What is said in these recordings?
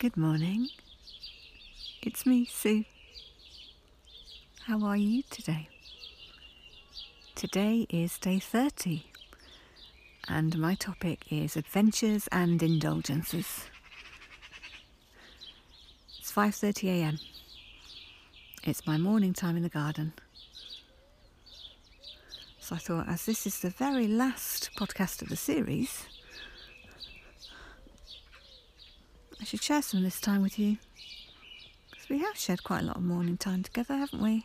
Good morning. It's me, Sue. How are you today? Today is day 30 and my topic is adventures and indulgences. It's 5:30 a.m. It's my morning time in the garden. So I thought as this is the very last podcast of the series, I should share some of this time with you. Because we have shared quite a lot of morning time together, haven't we?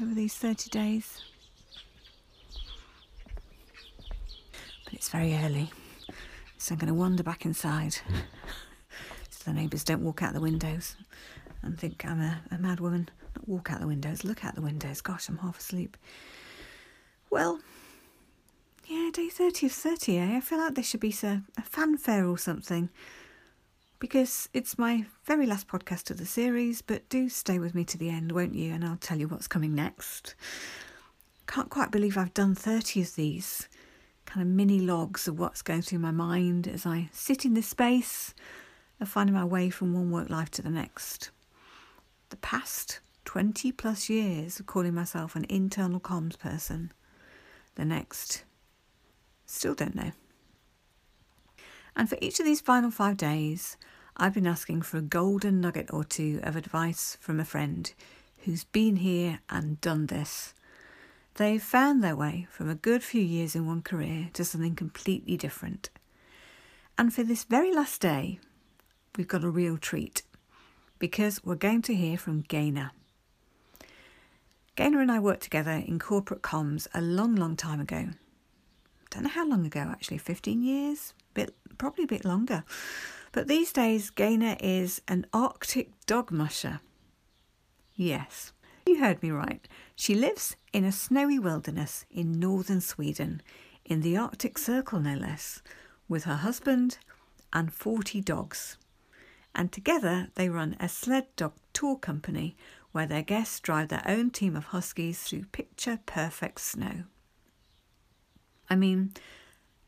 Over these 30 days. But it's very early, so I'm going to wander back inside. so the neighbours don't walk out the windows and think I'm a, a mad woman. Not walk out the windows, look out the windows. Gosh, I'm half asleep. Well, yeah, day 30 of 30, eh? I feel like there should be a, a fanfare or something because it's my very last podcast of the series, but do stay with me to the end, won't you? And I'll tell you what's coming next. Can't quite believe I've done 30 of these kind of mini logs of what's going through my mind as I sit in this space of finding my way from one work life to the next. The past 20 plus years of calling myself an internal comms person. The next, still don't know. And for each of these final five days, I've been asking for a golden nugget or two of advice from a friend who's been here and done this. They've found their way from a good few years in one career to something completely different. And for this very last day, we've got a real treat because we're going to hear from Gaynor. Gaynor and I worked together in corporate comms a long, long time ago. Don't know how long ago actually, 15 years, bit probably a bit longer. But these days, Gaynor is an Arctic dog musher. Yes, you heard me right. She lives in a snowy wilderness in northern Sweden, in the Arctic Circle no less, with her husband and 40 dogs. And together they run a sled dog tour company where their guests drive their own team of huskies through picture perfect snow. I mean,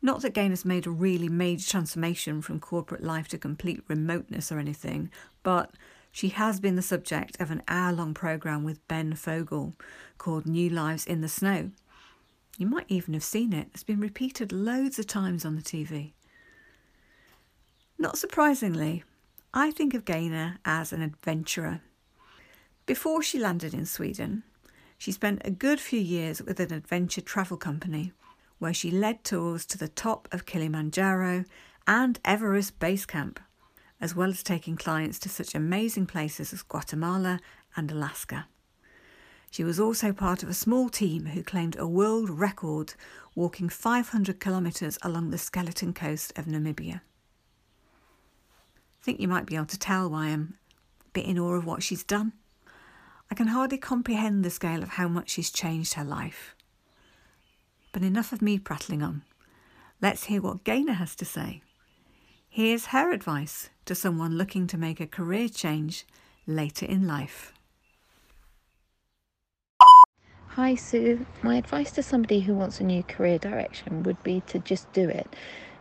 not that Gaynor has made a really major transformation from corporate life to complete remoteness or anything, but she has been the subject of an hour long programme with Ben Fogle called New Lives in the Snow. You might even have seen it, it's been repeated loads of times on the TV. Not surprisingly, I think of Gaynor as an adventurer. Before she landed in Sweden, she spent a good few years with an adventure travel company where she led tours to the top of Kilimanjaro and Everest Base Camp, as well as taking clients to such amazing places as Guatemala and Alaska. She was also part of a small team who claimed a world record walking 500 kilometres along the skeleton coast of Namibia. I think you might be able to tell why I'm a bit in awe of what she's done. I can hardly comprehend the scale of how much she's changed her life. But enough of me prattling on. Let's hear what Gaynor has to say. Here's her advice to someone looking to make a career change later in life. Hi Sue. My advice to somebody who wants a new career direction would be to just do it.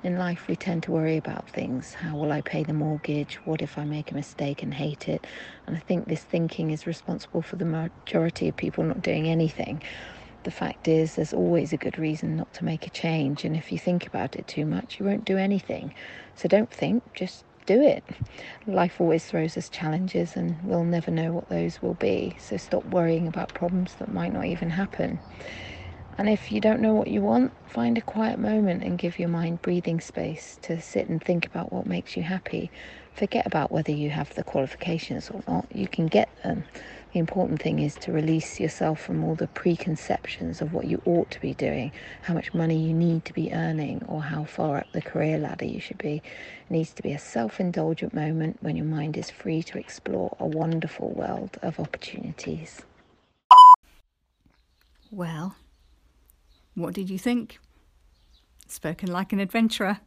In life, we tend to worry about things. How will I pay the mortgage? What if I make a mistake and hate it? And I think this thinking is responsible for the majority of people not doing anything the fact is, there's always a good reason not to make a change. And if you think about it too much, you won't do anything. So don't think, just do it. Life always throws us challenges, and we'll never know what those will be. So stop worrying about problems that might not even happen. And if you don't know what you want, find a quiet moment and give your mind breathing space to sit and think about what makes you happy. Forget about whether you have the qualifications or not, you can get them. The important thing is to release yourself from all the preconceptions of what you ought to be doing, how much money you need to be earning, or how far up the career ladder you should be. It needs to be a self indulgent moment when your mind is free to explore a wonderful world of opportunities. Well, what did you think? Spoken like an adventurer.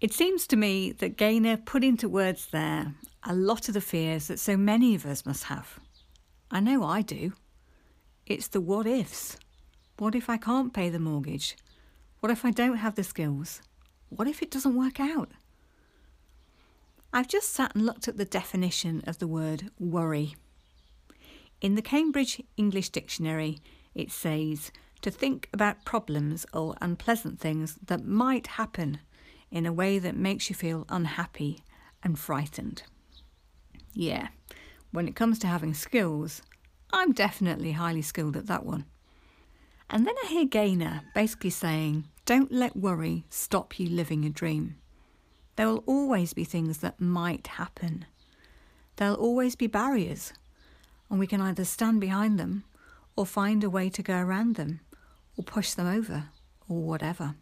It seems to me that Gaynor put into words there a lot of the fears that so many of us must have. I know I do. It's the what ifs. What if I can't pay the mortgage? What if I don't have the skills? What if it doesn't work out? I've just sat and looked at the definition of the word worry. In the Cambridge English Dictionary, it says to think about problems or unpleasant things that might happen in a way that makes you feel unhappy and frightened. Yeah, when it comes to having skills, I'm definitely highly skilled at that one. And then I hear Gaynor basically saying, don't let worry stop you living a dream. There will always be things that might happen. There'll always be barriers, and we can either stand behind them or find a way to go around them or push them over or whatever.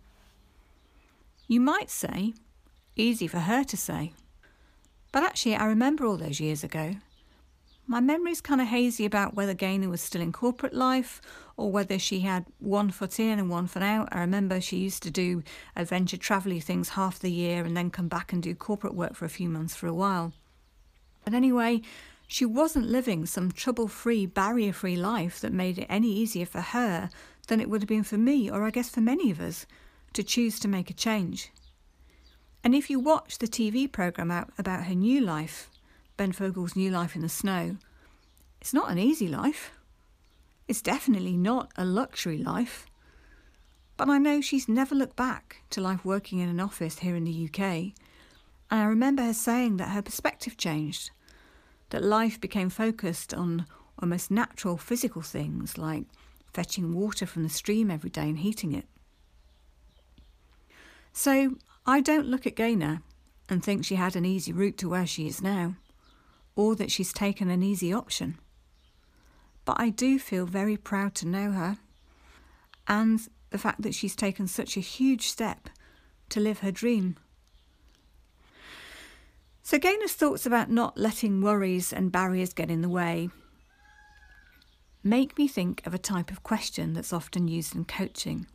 You might say, easy for her to say. But actually, I remember all those years ago. My memory's kind of hazy about whether Gaynor was still in corporate life or whether she had one foot in and one foot out. I remember she used to do adventure travelly things half the year and then come back and do corporate work for a few months for a while. But anyway, she wasn't living some trouble free, barrier free life that made it any easier for her than it would have been for me, or I guess for many of us to choose to make a change. And if you watch the TV programme about her new life, Ben Fogle's New Life in the Snow, it's not an easy life. It's definitely not a luxury life. But I know she's never looked back to life working in an office here in the UK. And I remember her saying that her perspective changed, that life became focused on almost natural physical things like fetching water from the stream every day and heating it. So I don't look at Gaynor and think she had an easy route to where she is now, or that she's taken an easy option. But I do feel very proud to know her, and the fact that she's taken such a huge step to live her dream. So, Gaynor's thoughts about not letting worries and barriers get in the way make me think of a type of question that's often used in coaching.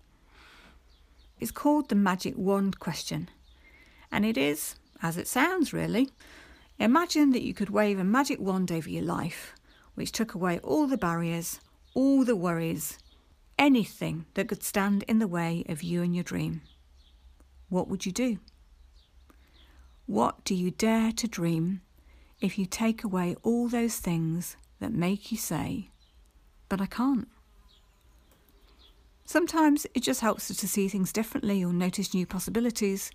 It's called the magic wand question. And it is, as it sounds really, imagine that you could wave a magic wand over your life, which took away all the barriers, all the worries, anything that could stand in the way of you and your dream. What would you do? What do you dare to dream if you take away all those things that make you say, but I can't? Sometimes it just helps us to see things differently or notice new possibilities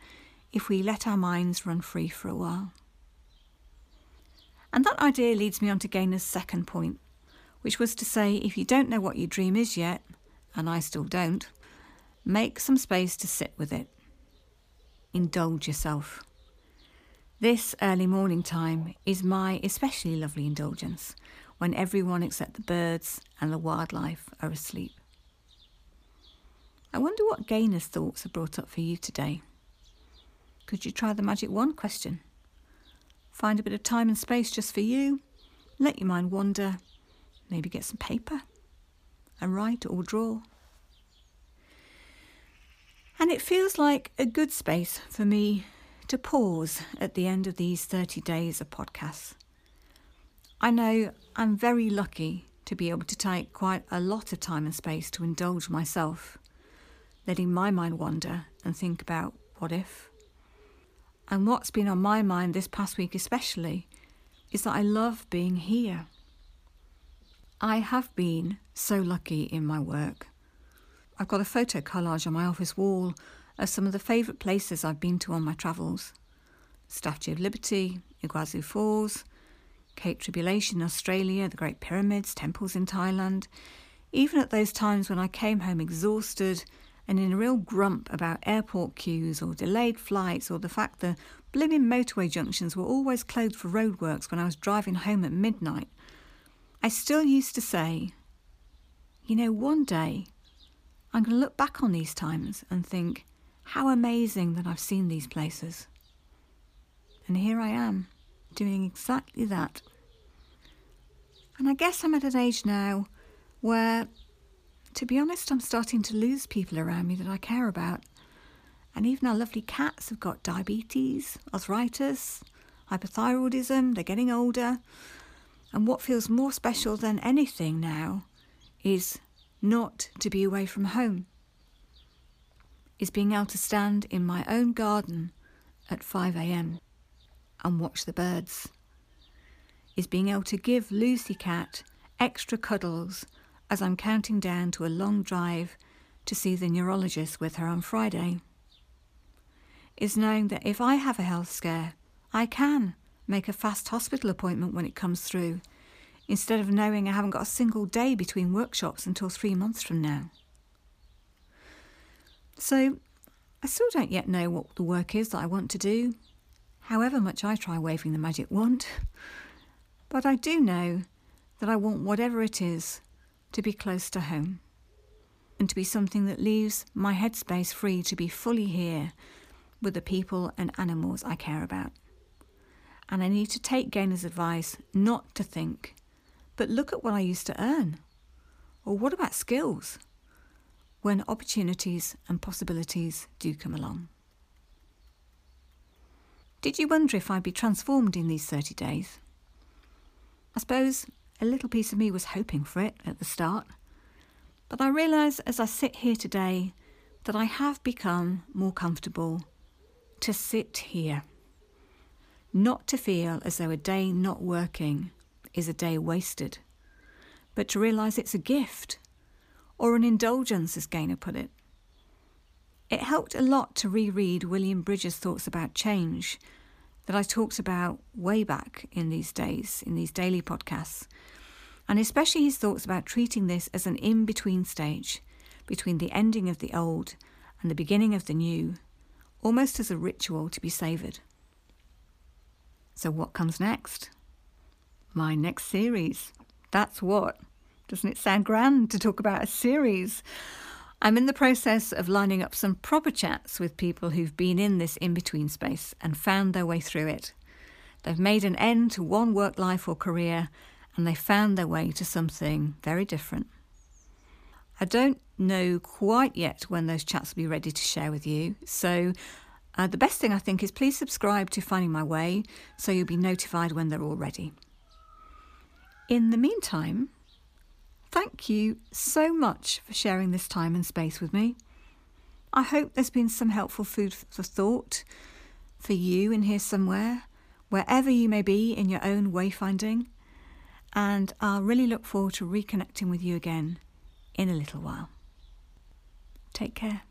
if we let our minds run free for a while. And that idea leads me on to Gaynor's second point, which was to say if you don't know what your dream is yet, and I still don't, make some space to sit with it. Indulge yourself. This early morning time is my especially lovely indulgence when everyone except the birds and the wildlife are asleep. I wonder what Gaynor's thoughts are brought up for you today. Could you try the magic wand question? Find a bit of time and space just for you, let your mind wander, maybe get some paper and write or draw. And it feels like a good space for me to pause at the end of these 30 days of podcasts. I know I'm very lucky to be able to take quite a lot of time and space to indulge myself letting my mind wander and think about what if. And what's been on my mind this past week, especially, is that I love being here. I have been so lucky in my work. I've got a photo collage on my office wall of some of the favourite places I've been to on my travels Statue of Liberty, Iguazu Falls, Cape Tribulation, Australia, the Great Pyramids, temples in Thailand. Even at those times when I came home exhausted and in a real grump about airport queues or delayed flights or the fact the blimmin' motorway junctions were always closed for roadworks when I was driving home at midnight, I still used to say, you know, one day I'm going to look back on these times and think, how amazing that I've seen these places. And here I am, doing exactly that. And I guess I'm at an age now where to be honest, I'm starting to lose people around me that I care about. And even our lovely cats have got diabetes, arthritis, hypothyroidism, they're getting older. And what feels more special than anything now is not to be away from home, is being able to stand in my own garden at 5 a.m. and watch the birds. Is being able to give Lucy Cat extra cuddles as I'm counting down to a long drive to see the neurologist with her on Friday. Is knowing that if I have a health scare, I can make a fast hospital appointment when it comes through, instead of knowing I haven't got a single day between workshops until three months from now. So, I still don't yet know what the work is that I want to do, however much I try waving the magic wand. But I do know that I want whatever it is to be close to home and to be something that leaves my headspace free to be fully here with the people and animals I care about. And I need to take Gaynor's advice not to think, but look at what I used to earn. Or what about skills? When opportunities and possibilities do come along. Did you wonder if I'd be transformed in these 30 days? I suppose a little piece of me was hoping for it at the start. But I realise as I sit here today that I have become more comfortable to sit here. Not to feel as though a day not working is a day wasted, but to realise it's a gift or an indulgence, as Gaynor put it. It helped a lot to reread William Bridges' thoughts about change that I talked about way back in these days, in these daily podcasts, and especially his thoughts about treating this as an in between stage between the ending of the old and the beginning of the new, almost as a ritual to be savoured. So, what comes next? My next series. That's what. Doesn't it sound grand to talk about a series? I'm in the process of lining up some proper chats with people who've been in this in between space and found their way through it. They've made an end to one work life or career and they found their way to something very different. I don't know quite yet when those chats will be ready to share with you, so uh, the best thing I think is please subscribe to Finding My Way so you'll be notified when they're all ready. In the meantime, thank you so much for sharing this time and space with me. I hope there's been some helpful food for thought for you in here somewhere, wherever you may be in your own wayfinding and I'll really look forward to reconnecting with you again in a little while. Take care.